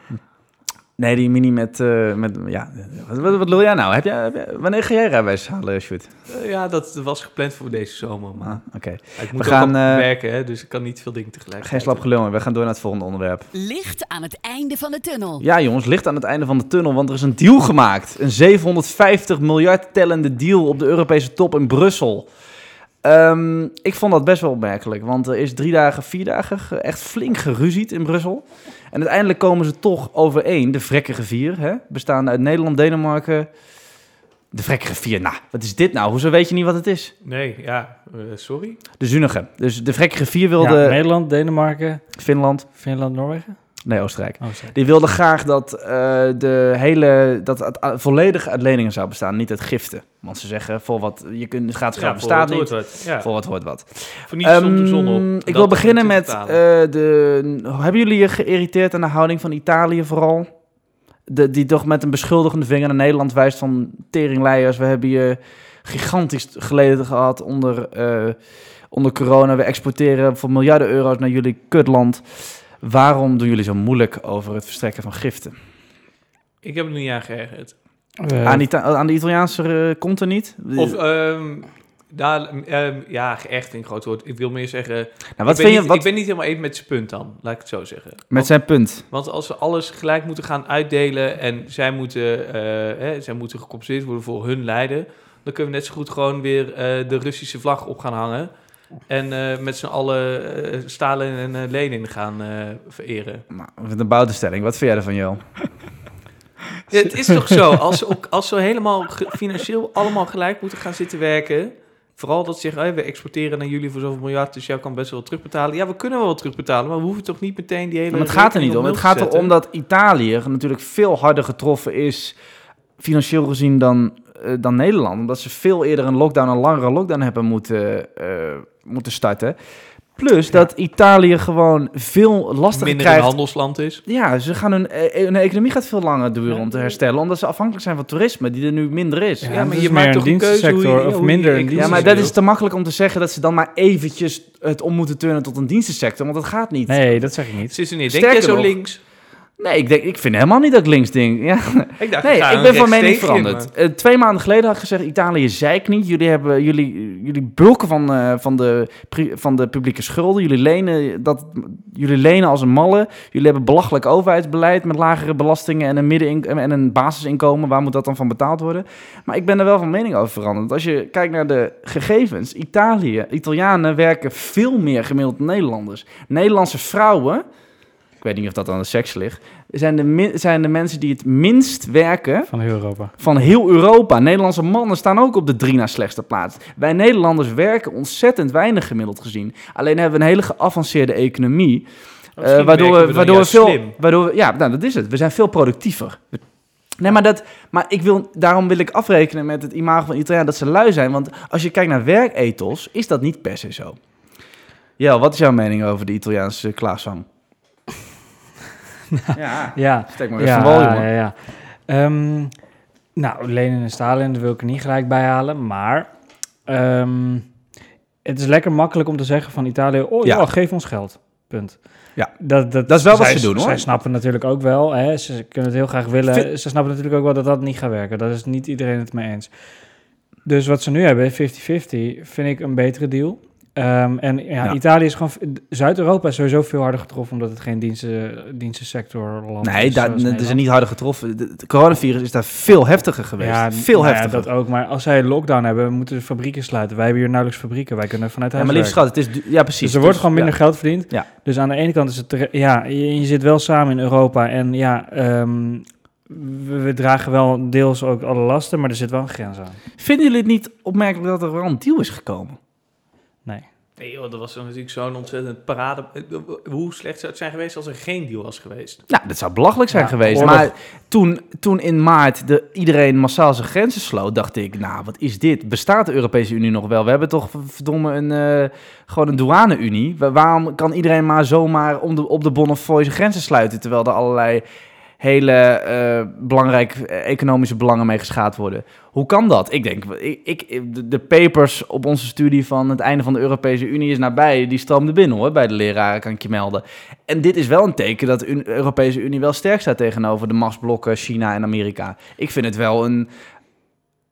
Nee, die mini met... eh, met ja, wat, wat, wat wil jij nou? Heb jij, heb jij- wanneer ga jij rijbewijs halen, Sjoerd? Eh, ja, dat was gepland voor deze zomer. Maar Ah, Oké. ik moet We ook gaan, op eh, werken, hè, dus ik kan niet veel dingen tegelijk. Geen slap gelul, we gaan door naar het volgende onderwerp. Licht aan het einde van de tunnel. Ja, jongens, licht aan het einde van de tunnel, want er is een deal gemaakt. Een 750 miljard tellende deal op de Europese top in Brussel. Ehm, ik vond dat best wel opmerkelijk, want er is drie dagen, vier dagen ge- echt flink geruzied in Brussel. En uiteindelijk komen ze toch overeen, de vrekkige vier, hè? bestaande uit Nederland, Denemarken. De vrekkige vier, nou, wat is dit nou? Hoezo weet je niet wat het is? Nee, ja, eh, sorry. De Zunige. Dus de vrekkige vier wilde Ja, Nederland, Denemarken, Finland, Finland, Noorwegen. Nee, Oostenrijk. Oh. Die wilde graag dat, eh, de hele, dat het volledig uit leningen zou bestaan, niet uit giften. Want ze zeggen, voor wat je kunt, gaat Ja, niet, wat. Ja, voor wat hoort wat. voor niets stond de zon op. Ehm, ik wil beginnen met, eh, de, hebben jullie je geïrriteerd aan de houding van Italië vooral? De, die toch met een beschuldigende vinger naar Nederland wijst van teringleiers. We hebben je gigantisch geleden gehad onder, eh, onder corona. We exporteren voor miljarden euro's naar jullie kutland. Waarom doen jullie zo moeilijk over het verstrekken van giften? Ik heb er niet aan geërgerd. Eh, aan, Ita- aan de Italiaanse eh, komt er niet? Of, ehm daar, ehm, ja, echt een groot woord. Ik wil meer zeggen... nou, wat ik, ben vind je niet, wat, ik ben niet helemaal eens met zijn punt dan, laat ik het zo zeggen. met Want, zijn punt? want als ze alles gelijk moeten gaan uitdelen... en zij moeten, eh, hè, zij moeten gecompenseerd worden voor hun lijden... dan kunnen we net zo goed gewoon weer eh, de Russische vlag op gaan hangen. En eh, met z'n allen eh, Stalin en eh, Lenin gaan vereren. Nou, het een bouwtestelling. Wat vind jij ervan, Jo? Ja, het is toch zo, als ze, ook, als ze helemaal financieel allemaal gelijk moeten gaan zitten werken... Vooral dat ze zeggen, hey, we exporteren naar jullie voor zoveel miljard, dus jij kan best wel terugbetalen. Ja, we kunnen wel wat terugbetalen, maar we hoeven toch niet meteen die hele... Maar het gaat er niet om. Het gaat erom dat Italië natuurlijk veel harder getroffen is, financieel gezien, dan, eh, dan Nederland. Omdat ze veel eerder een lockdown, een langere lockdown hebben moeten, eh, moeten starten. Plus dat Italië gewoon veel lastiger Minder een krijgt. handelsland is. Ja, ze gaan hun, eh, hun economie gaat veel langer duren om te herstellen. Omdat ze afhankelijk zijn van toerisme, die er nu minder is. Ja, Ja, maar maar je je maakt een toch een keuze hoe je- of hoe je minder een Ja, maar dat is te makkelijk om te zeggen dat ze dan maar eventjes het om moeten turnen tot een dienstensector. Want dat gaat niet. Nee, dat zeg ik niet. Zit er niet. Denk jij zo nog- links? Nee, ik, denk, ik vind helemaal niet dat ik links denk. Ja. Ik dacht, Nee, ik ben van mening veranderd. Eh, twee maanden geleden had ik gezegd, Italië zeik niet. Jullie, hebben, jullie, jullie bulken van, eh, van, de, van de publieke schulden. Jullie lenen, dat, jullie lenen als een malle. Jullie hebben belachelijk overheidsbeleid met lagere belastingen en een, middenin, en een basisinkomen. Waar moet dat dan van betaald worden? Maar ik ben er wel van mening over veranderd. Als je kijkt naar de gegevens, Italië, Italianen werken veel meer gemiddeld dan Nederlanders. Nederlandse vrouwen, ik weet niet of dat aan de seks ligt, zijn de, zijn de mensen die het minst werken Van heel Europa. van heel Europa. Nederlandse mannen staan ook op de drie na slechtste plaats. Wij Nederlanders werken ontzettend weinig gemiddeld gezien. Alleen hebben we een hele geavanceerde economie. eh, Misschien waardoor we, waardoor we veel. slim. Waardoor we, ja, nou, dat is het. We zijn veel productiever. Nee, maar, dat, maar ik wil, daarom wil ik afrekenen met het imago van Italiaan dat ze lui zijn. Want als je kijkt naar werkethos, is dat niet per se zo. Jel, wat is jouw mening over de Italiaanse klaaszang? *laughs* ja, Ja, steek maar van wal, ja, jongen. ja, ja. Ehm, nou, Lenin en Stalin, daar wil ik er niet gelijk bij halen. Maar ehm, het is lekker makkelijk om te zeggen van Italië... oh ja, Ja. geef ons geld. Punt. Ja. Dat, dat, Dat is wel wat ze doen, hoor. Zij snappen natuurlijk ook wel, hè, ze kunnen het heel graag willen. Vind- Ze snappen natuurlijk ook wel dat dat niet gaat werken. Daar is niet iedereen het mee eens. Dus wat ze nu hebben, 50-50, vind ik een betere deal. Ehm, en ja, Ja. Italië is gewoon... Zuid-Europa is sowieso veel harder getroffen... omdat het geen diensten, dienstensector land Nee, is. ze Nederland. zijn niet harder getroffen. Het coronavirus is daar veel heftiger geweest. Ja, veel nou ja, heftiger. dat ook. Maar als zij lockdown hebben, moeten de fabrieken sluiten. Wij hebben hier nauwelijks fabrieken. Wij kunnen vanuit ja, huis maar lieve werken. schat, het is... Ja, precies. Dus er wordt gewoon minder ja. geld verdiend. Ja. Dus aan de ene kant is het... Ja, je, je zit wel samen in Europa. En ja, ehm, we, we dragen wel deels ook alle lasten. Maar er zit wel een grens aan. Vinden jullie het niet opmerkelijk dat er wel een deal is gekomen? Nee. Joh, dat was natuurlijk zo'n ontzettend parade. Hoe slecht zou het zijn geweest als er geen deal was geweest? Nou, dat zou belachelijk zijn Ja, geweest. oorlog. Maar toen, toen in maart de, iedereen massaal zijn grenzen sloot, dacht ik, nou, wat is dit? Bestaat de Europese Unie nog wel? We hebben toch verdomme een, eh, gewoon een douane-unie. Wa- Waarom kan iedereen maar zomaar om de, op de Bonnefoy zijn grenzen sluiten, terwijl er allerlei hele eh, belangrijke economische belangen mee geschaad worden? Hoe kan dat? Ik denk, ik, ik, de, papers op onze studie van het einde van de Europese Unie is nabij, die stroomden binnen hoor, bij de leraren, kan ik je melden. En dit is wel een teken dat de Europese Unie wel sterk staat tegenover de machtsblokken China en Amerika. Ik vind het wel een,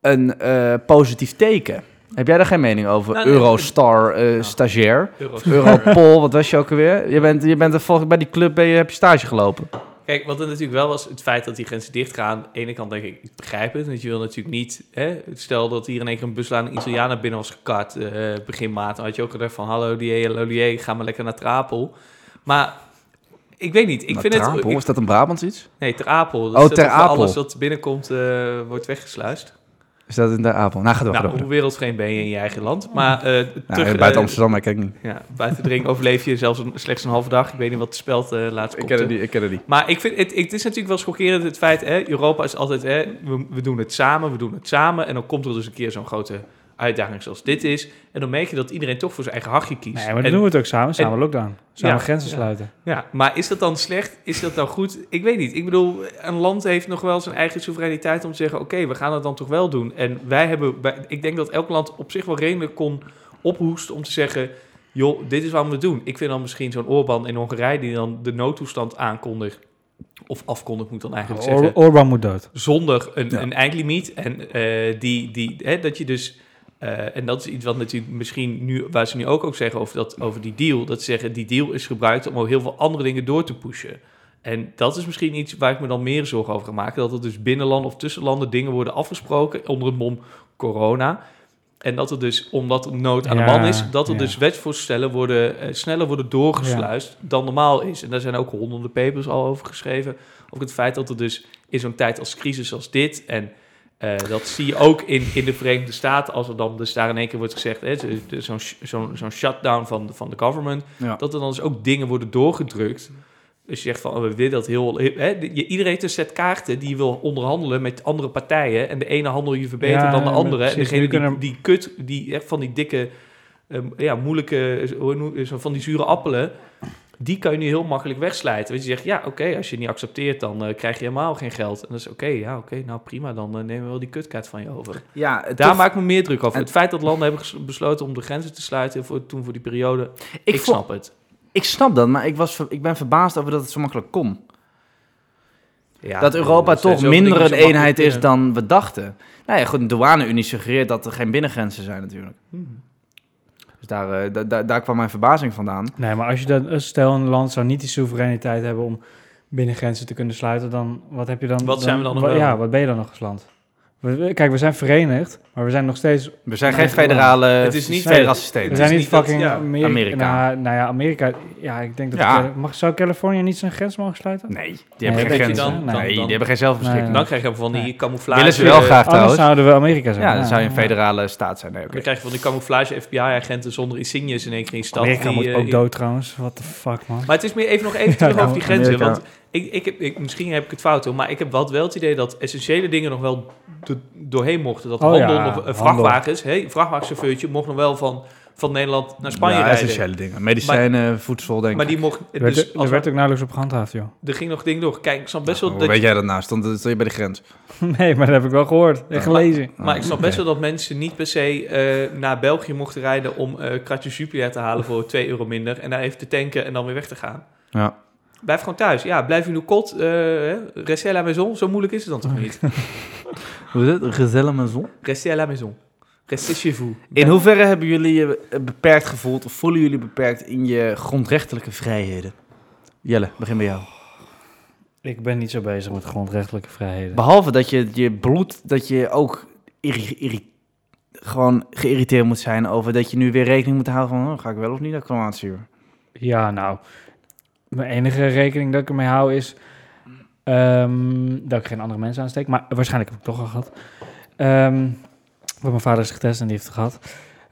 een eh, positief teken. Heb jij daar geen mening over? Nou, Eurostar eh, nou. stagiair. Europol, wat was je ook alweer? Je bent, je bent er volgens bij die club ben je, heb je stage gelopen. Kijk, wat er natuurlijk wel was, het feit dat die grenzen dicht gaan. Aan de ene kant denk ik, ik begrijp het. Want je wil natuurlijk niet, hè, stel dat hier in één keer een buslaan Italianen binnen was gekart eh, begin maart. Dan had je ook gedacht van, hallo die, hallo die, ga maar lekker naar Trapel. Maar ik weet niet, ik Nou, vind Trapel, het... ik- is dat een Brabants iets? nee, Ter Apel. Oh, Ter Apel. Alles wat binnenkomt eh, wordt weggesluist. Is dat in de Apel? Nou, ga door. Nou, door. hoe wereldvreemd ben je in je eigen land? Maar Nou, terug, buiten Amsterdam, maar kijk niet. Ja, buiten dring overleef je zelfs een, slechts een halve dag. Ik weet niet wat de speld eh laatst Ik kopte. ken het niet, ik ken het niet. Maar ik vind het, het is natuurlijk wel schokkerend het feit, hè, Europa is altijd, hè, we, we doen het samen, we doen het samen. En dan komt er dus een keer zo'n grote uitdaging zoals dit is. En dan merk je dat iedereen toch voor zijn eigen hachje kiest. Nee, maar dan En- doen we het ook samen. Samen en- lockdown. Samen Ja, grenzen ja. sluiten. Ja, maar is dat dan slecht? Is dat dan goed? Ik weet niet. Ik bedoel, een land heeft nog wel zijn eigen soevereiniteit om te zeggen... oké, we gaan het dan toch wel doen. En wij hebben... ik denk dat elk land op zich wel redelijk kon ophoesten om te zeggen... joh, dit is wat we doen. Ik vind dan misschien zo'n Orbán in Hongarije... die dan de noodtoestand aankondigt... of afkondigt, moet dan eigenlijk zeggen... Or Orbán moet dood. zonder een, Ja. een eindlimiet. En eh, die, die, hè, dat je dus. Eh, en dat is iets wat natuurlijk misschien nu, waar ze nu ook ook zeggen over, dat, over die deal. Dat ze zeggen, die deal is gebruikt om ook heel veel andere dingen door te pushen. En dat is misschien iets waar ik me dan meer zorgen over ga maken. Dat er dus binnenland of tussenlanden dingen worden afgesproken onder het mom corona. En dat er dus, omdat er nood aan de man is, dat er ja. dus wetsvoorstellen worden, eh, sneller worden doorgesluist dan normaal is. En daar zijn ook honderden papers al over geschreven. Over het feit dat er dus in zo'n tijd als crisis als dit, en eh, dat zie je ook in, in de Verenigde Staten, als er dan dus daar in één keer wordt gezegd, zo'n zo'n zo'n shutdown van, de- van de government, Ja. dat er dan dus ook dingen worden doorgedrukt. Dus je zegt van, oh, we willen dat heel... Hè, iedereen heeft een set kaarten die wil onderhandelen met andere partijen. En de ene handel je verbetert Ja, dan de andere. En degene die, kunnen- die kut, die echt van die dikke, ehm, ja, moeilijke, van die zure appelen... Die kan je nu heel makkelijk wegslijten. Want je zegt, ja, oké, als je het niet accepteert, dan eh, krijg je helemaal geen geld. En dat is oké, ja, oké, nou prima, dan eh, nemen we wel die kutkaart van je over. Ja, Daar tof- maak ik me meer druk over. En- Het feit dat landen hebben besloten om de grenzen te sluiten voor, toen voor die periode, ik, snap het. ik snap dat, maar ik, was, ik ben verbaasd over dat het zo makkelijk kon. Ja, dat Europa toch minder een eenheid is dan we dachten. Nou ja, goed, de douane-unie suggereert dat er geen binnengrenzen zijn natuurlijk. kunnen. Dus daar, eh, da- da- daar kwam mijn verbazing vandaan. Nee, maar als je dat, stel een land zou niet die soevereiniteit hebben om binnengrenzen te kunnen sluiten, dan wat heb je dan? Wat zijn we dan nog wel? Ja, wat ben je dan nog als land? We- kijk, we zijn verenigd, maar we zijn nog steeds. We zijn geen federale Het is niet- federaal We systeem. Zijn is niet niet dat- fucking ja, Amerika. Amerika. Nou, nou ja, Amerika. Ja, ik denk dat. Ja. Cali- mag, zou Californië niet zijn grens mogen sluiten? Nee, die Nee, hebben geen dan- nee, dan- die hebben geen zelfbeschikking. Nee. Dan krijg je van die Nee. camouflage... Willen ze wel graag Anders trouwens. zouden we Amerika zijn. Ja, dan zou je een ja. federale staat zijn. Nee, oké. Dan krijg je van die camouflage FBI-agenten zonder insignes in één keer in stad. Amerika die, moet eh, ook dood trouwens. What the fuck, man. Maar het is meer even nog even terug over die grenzen. Want ik, ik heb, ik, misschien heb ik het fout hoor, maar ik heb wel, wel het idee dat essentiële dingen nog wel do- doorheen mochten. Dat Oh handel, ja, nog, handel. vrachtwagens, hey, vrachtwagenchauffeurtje mocht nog wel van, van Nederland naar Spanje ja, rijden. essentiële dingen. Medicijnen, voedsel, denk ik. Maar die mocht... Er werd, Dus er als werd ook nauwelijks op gehandhaafd, joh. er ging nog ding door. Kijk, ik snap best wel Hoe dat... weet jij dat nou? Stond, stond je bij de grens? *laughs* Nee, maar dat heb ik wel gehoord en gelezen. Maar ik snap best wel dat mensen niet per se eh, naar België mochten rijden om eh kratje Jupiler te halen voor 2 euro minder. En daar even te tanken en dan weer weg te gaan. Ja. Blijf gewoon thuis. Ja, blijf in uw kot. Uh, restez à la maison. Zo moeilijk is het dan toch niet? *laughs* Hoe is het? Gezelle maison? Restez à la maison. Restez chez vous. In hoeverre hebben jullie je eh, beperkt gevoeld of voelen jullie beperkt in je grondrechtelijke vrijheden? Jelle, begin bij jou. Ik ben niet zo bezig met grondrechtelijke vrijheden. Behalve dat je je bloed, dat je ook irri- irri- gewoon geïrriteerd moet zijn over dat je nu weer rekening moet houden van, oh, ga ik wel of niet naar Kroatië? Ja, nou, mijn enige rekening dat ik ermee hou is ehm, dat ik geen andere mensen aansteek. Maar waarschijnlijk heb ik het toch al gehad. Ehm, want mijn vader is getest en die heeft het gehad.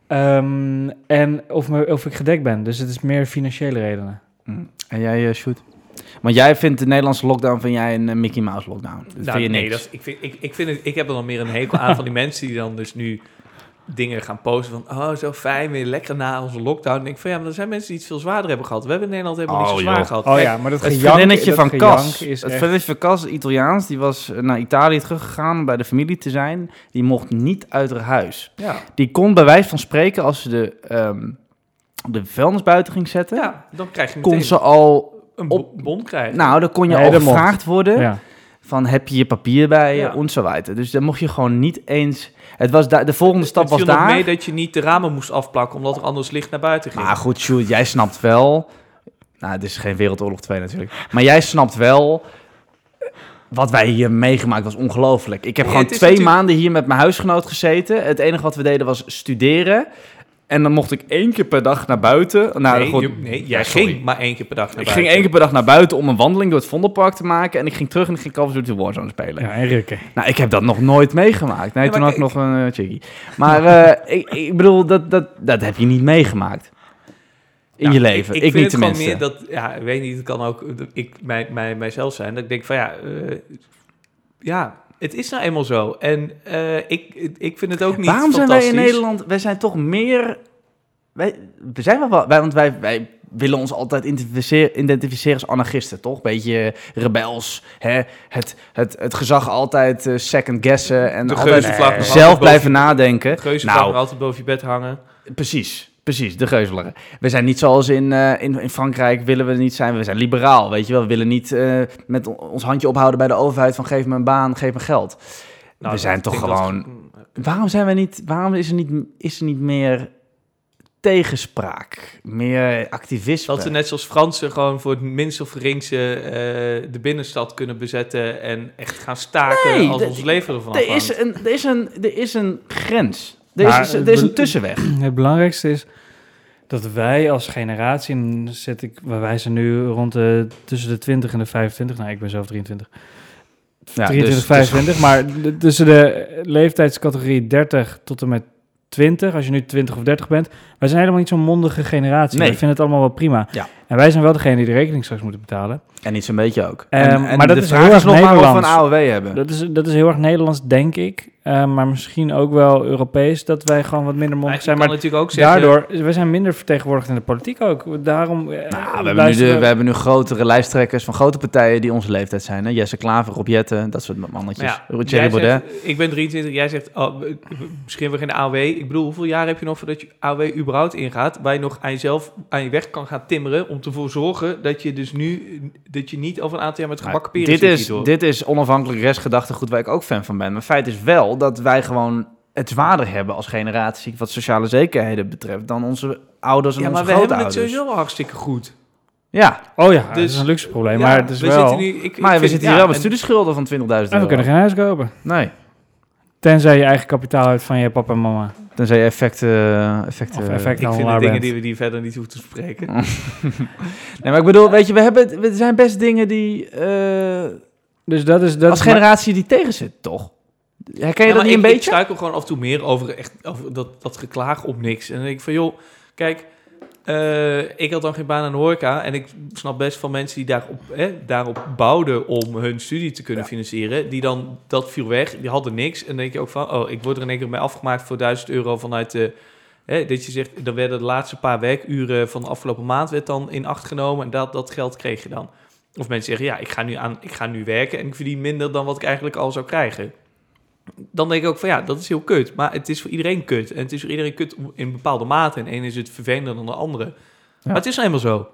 Ehm, en of, me, of ik gedekt ben. Dus het is meer financiële redenen. Mm. En jij, eh, Shoot? Want jij vindt de Nederlandse lockdown, vind jij een eh, Mickey Mouse lockdown? Dat Nou, vind je nee, dat, ik, vind, ik, ik, vind het, ik heb er dan meer een hekel aan van die *laughs* mensen die dan dus nu dingen gaan posten van... Oh, zo fijn, weer lekker na onze lockdown. En ik van, ja, maar er zijn mensen die het veel zwaarder hebben gehad. We hebben in Nederland helemaal niet Oh, zo zwaar joh. gehad. Oh ja, maar dat Het vriendinnetje dat van Cas, is het vriendinnetje van Cas, Italiaans, die was eh, naar Italië teruggegaan bij de familie te zijn. Die mocht niet uit haar huis. Ja, Die kon bij wijze van spreken, als ze de, ehm, de vuilnis buiten ging zetten, ja, dan krijg je kon meteen ze al... een op- bon krijgen. Nou, dan kon je Nee, al mocht. gevraagd worden Ja. Van heb je je papier bij je, Ja. en zo weiter. Dus dan mocht je gewoon niet eens... Het was daar de volgende stap het was daar. mee dat je niet de ramen moest afplakken... omdat er anders licht naar buiten ging. Maar goed, Sjoerd, jij snapt wel... Nou, het is geen Wereldoorlog 2 natuurlijk. Maar jij snapt wel... Wat wij hier meegemaakt was ongelooflijk. Ik heb Ja, gewoon het twee natuurlijk- maanden hier met mijn huisgenoot gezeten. Het enige wat we deden was studeren. En dan mocht ik één keer per dag naar buiten. Nou, nee, gewoon- je- nee, Ja, jij sorry. ging maar één keer per dag naar Ik buiten. ging één keer per dag naar buiten om een wandeling door het Vondelpark te maken. En ik ging terug en ik ging Call of Duty Warzone spelen. ja, en Rikke. Nou, ik heb dat nog nooit meegemaakt. Nee, Ja, toen had ik nog een uh, chickie. Maar eh, ik, ik bedoel, dat, dat, dat heb je niet meegemaakt. In Ja, je leven. Ik, vind niet het gewoon tenminste. meer dat, ja, ik weet niet, het kan ook ik, mij, mij, mijzelf zijn. Dat ik denk van ja, eh, ja, het is nou eenmaal zo. En eh, ik, ik vind het ook niet Waarom zijn wij in. Nederland, wij zijn toch meer... Wij, we zijn wel, wij, want wij, wij willen ons altijd identificeren, identificeren als anarchisten, toch? Beetje rebels, hè? Het, het, het gezag altijd eh, second guessen en De altijd zelf blijven boven- nadenken. De geuzenvlag Nou, altijd boven je bed hangen. Precies, precies, de geuzelaren. We zijn niet zoals in, eh, in, in Frankrijk willen we niet zijn. We zijn liberaal, weet je wel. We willen niet eh, met on- ons handje ophouden bij de overheid van geef me een baan, geef me geld. Nou, we zijn toch dat- gewoon... Waarom zijn we niet, waarom is er niet, is er niet meer tegenspraak, meer activisme? Dat ze net zoals Fransen gewoon voor het minst of geringste eh, de binnenstad kunnen bezetten en echt gaan staken Nee, als ons leven ervan er afhangt. is, een, er, is een, er is een grens. Er Maar is, er een tussenweg. *clears throat* Het belangrijkste is dat wij als generatie, en zit ik, wij zijn nu rond de, tussen de 20 en de 25, nou ik ben zelf 23, Ja, 23, dus- 25, maar de- tussen de leeftijdscategorie 30 tot en met 20, als je nu 20 of 30 bent, wij zijn helemaal niet zo'n mondige generatie. Nee. Wij vinden het allemaal wel prima. Ja. En wij zijn wel degene die de rekening straks moeten betalen. En niet zo'n beetje ook. Ehm, en, en maar dat de is vraag heel is erg nog maar of we een Nederlands. AOW hebben. Dat is, dat is heel erg Nederlands, denk ik. Eh, maar misschien ook wel Europees, dat wij gewoon wat minder mondig je zijn. Maar natuurlijk ook zeggen... Daardoor, we zijn minder vertegenwoordigd in de politiek ook. Daarom. eh, Nou, we, hebben nu luisteren- de, we hebben nu grotere lijsttrekkers van grote partijen die onze leeftijd zijn. Hè? Jesse Klaver, Rob Jetten, dat soort mannetjes. Maar ja, Thierry jij Baudet. zegt, ik ben 23, jij zegt, oh, we- misschien hebben we geen AOW. Ik bedoel, hoeveel jaar heb je nog voordat je AOW überhaupt ingaat, waar je nog aan jezelf aan je weg kan gaan timmeren, om ervoor te zorgen dat je dus nu, dat je niet over een aantal jaar met gebakken peren dit, zit is, dit is onafhankelijk restgedachtegoed waar ik ook fan van ben. Maar feit is wel dat wij gewoon het zwaarder hebben als generatie wat sociale zekerheden betreft dan onze ouders en ja, maar onze we hebben het grootouders. sowieso wel hartstikke goed. Ja, Oh ja, dat Dus- is een luxe probleem. Ja, maar het is we wel. zitten nu, ik, ik maar we vind- zitten ja, hier wel met en- studieschulden van 20.000 euro. En we kunnen geen huis kopen. Nee, Tenzij je eigen kapitaal hebt van je papa en mama. tenzij je effecten... effecten Of effect- Ik vind de handelaar dingen bent. die we die verder niet hoeven te spreken. *laughs* Nee, maar ik bedoel, weet je, we hebben, er zijn best dingen die eh, Dus dat is. Dat als generatie die tegen zit, toch? Herken je Ja, dat niet een ik, Ik beetje? struikel gewoon af en toe meer over, echt, over dat, dat geklaag op niks. En dan denk ik van, joh, kijk, eh, ik had dan geen baan aan de horeca. En ik snap best van mensen die daarop, hè, daarop bouwden om hun studie te kunnen financieren. Die dan, dat viel weg, die hadden niks. En dan denk je ook van, oh, ik word er in één keer mee afgemaakt voor 1000 euro vanuit de... Hè, dat je zegt, dan werden de laatste paar werkuren van de afgelopen maand werd dan in acht genomen. En dat, dat geld kreeg je dan. Of mensen zeggen, ja, ik ga, nu aan, ik ga nu werken en ik verdien minder dan wat ik eigenlijk al zou krijgen dan denk ik ook van ja, dat is heel kut. Maar het is voor iedereen kut. En het is voor iedereen kut in bepaalde mate. En één is het vervelender dan de andere. Maar het is nou eenmaal zo.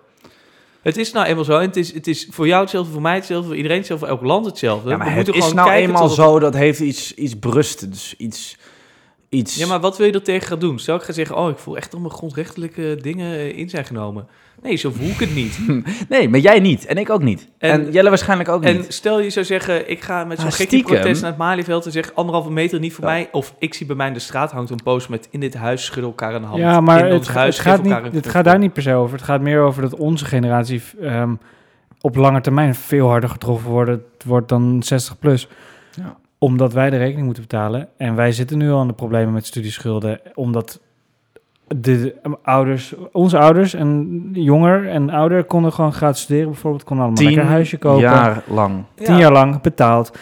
Het is nou eenmaal zo. En het is, het is voor jou hetzelfde, voor mij hetzelfde, voor iedereen hetzelfde, voor elk land hetzelfde. Ja, maar We het is gewoon nou eenmaal zo, dat heeft iets, iets berustends, iets... iets Ja, maar wat wil je er tegen gaan doen? Stel ik ga zeggen, oh, ik voel echt dat mijn grondrechtelijke dingen eh, in zijn genomen. Nee, zo voel ik het niet. *laughs* Nee, maar jij niet. En ik ook niet. En, En- Jelle waarschijnlijk ook En niet. stel je zou zeggen, ik ga met zo'n Maar gekke protest naar het Malieveld en zeg anderhalve meter niet voor Ja. mij. Of ik zie bij mij in de straat hangt een post met in dit huis schudden elkaar een hand. Ja, maar in het, ons ga- huis het, gaat, niet, het gaat daar niet per se over. Het gaat meer over dat onze generatie ehm, op lange termijn veel harder getroffen wordt, wordt dan 60 plus. Ja. Omdat wij de rekening moeten betalen. En wij zitten nu al aan de problemen met studieschulden. Omdat de ouders, onze ouders en jonger en ouder konden gewoon gratis studeren. Bijvoorbeeld konden allemaal lekker een huisje kopen. jaar lang. Tien Ja. jaar lang betaald.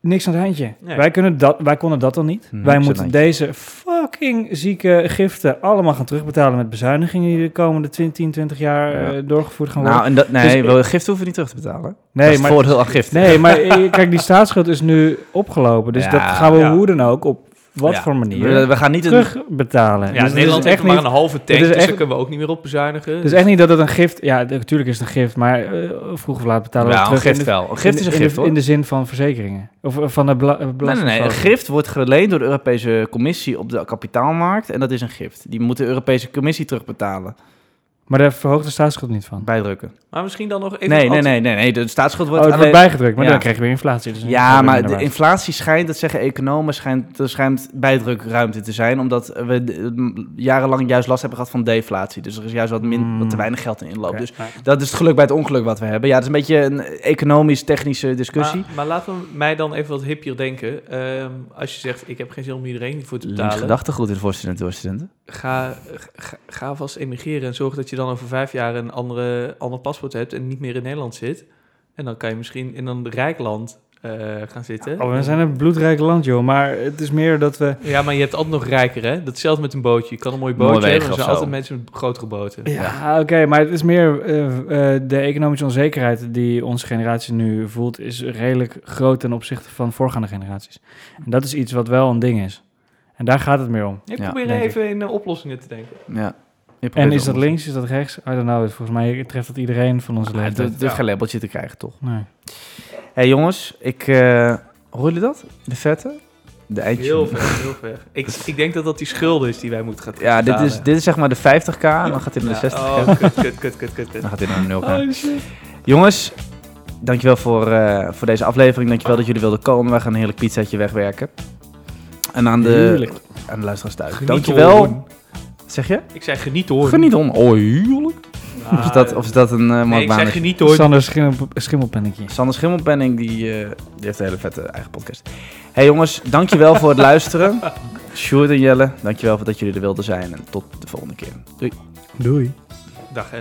Niks aan het handje. Nee. Wij, kunnen dat, wij konden dat dan niet. Niks wij het moeten deze fucking zieke giften allemaal gaan terugbetalen met bezuinigingen die de komende 20, 10, 20 jaar Ja. eh, doorgevoerd gaan worden. Nou, en dat, nee, Dus- wel, gift hoeven we niet terug te betalen. dat nee, is het maar, voordeel aan gift. nee, maar *laughs* eh, kijk, die staatsschuld is nu opgelopen. Dus Ja, dat gaan we ja. hoe dan ook op wat Ja. voor manier We, we gaan niet een, terugbetalen. Ja, Dus het is Nederland heeft echt maar niet, een halve tank, dus echt- daar kunnen we ook niet meer op bezuinigen. het is echt niet dat het een gift... Ja, natuurlijk is het een gift, maar eh, vroeg of laat betalen we ja, het een terug. gift in wel. Een gift is een in de- gift, hoor. In de zin van verzekeringen. Of eh, van de bela Nee, nee, nee. Een gift wordt geleend door de Europese Commissie op de kapitaalmarkt. En dat is een gift. Die moet de Europese Commissie terugbetalen. Maar daar verhoogt de staatsschuld niet van. Bijdrukken. Maar misschien dan nog even... Nee, nee, nee, nee, nee. De staatsschuld Oh, wordt het wordt alleen... bijgedrukt, maar Ja. dan krijg je weer inflatie. Dus Ja, maar de inflatie schijnt, dat zeggen economen, schijnt, er schijnt bijdrukruimte te zijn. Omdat we jarenlang juist last hebben gehad van deflatie. Dus er is juist wat, min, Mm. wat te weinig geld in inloop. Dus dat is het geluk bij het ongeluk wat we hebben. Ja, het is een beetje een economisch-technische discussie. Maar, maar laten we mij dan even wat hippier denken. Ehm, als je zegt, ik heb geen zin om rekening voor te Links betalen. gedachtegoed in de voorstudenten doorstudenten. Ga, ga, ga vast emigreren en zorg dat je dan over vijf jaar een andere, ander paspoort hebt en niet meer in Nederland zit. En dan kan je misschien in een rijk land eh, gaan zitten. Oh, we zijn een bloedrijk land, joh. Maar het is meer dat we... Ja, maar je hebt altijd nog rijker, hè? Datzelfde met een bootje. Je kan een mooi bootje hebben, maar er zijn altijd mensen met grotere boten. Ja, oké, maar het is meer eh, eh, de economische onzekerheid die onze generatie nu voelt, is redelijk groot ten opzichte van voorgaande generaties. En dat is iets wat wel een ding is. En daar gaat het meer om. Ik probeer even in oplossingen te denken. Ja. Je En is dat het links, is dat rechts? I don't know. Volgens mij treft dat iedereen van onze Ah, Het leeftijd. het hoeft geen labeltje te krijgen, toch? Nee. Hé hey, jongens, ik... eh horen jullie dat? De vette? De eindjes. Heel ver, heel ver. Ik, ik denk dat dat die schulden is die wij moeten gaan Ja, dit is, dit is zeg maar de 50k. En dan gaat hij naar de 60k. Oh, kut, kut, kut, kut, kut. Dan gaat hij naar de 0k. Oh, shit. Jongens, dankjewel voor, eh, voor deze aflevering. Dankjewel dat jullie wilden komen. Wij gaan een heerlijk pizzaatje wegwerken. En aan de, Heerlijk. aan de luisteraars thuis. Geniet Dankjewel. Zeg je? Ik zeg geniet hoor. Geniet on. Oh, heerlijk. Ah, Of is dat, of is dat een uh, nee, ik zeg geniet hoor. Sander Schimmel, Schimmelpennetje. Sander Schimmelpenning, die, eh, die heeft een hele vette eigen podcast. hey jongens, dankjewel voor het luisteren. *laughs* Sjoerd en Jelle, dankjewel voor dat jullie er wilden zijn. En tot de volgende keer. Doei. Doei. Dag hè.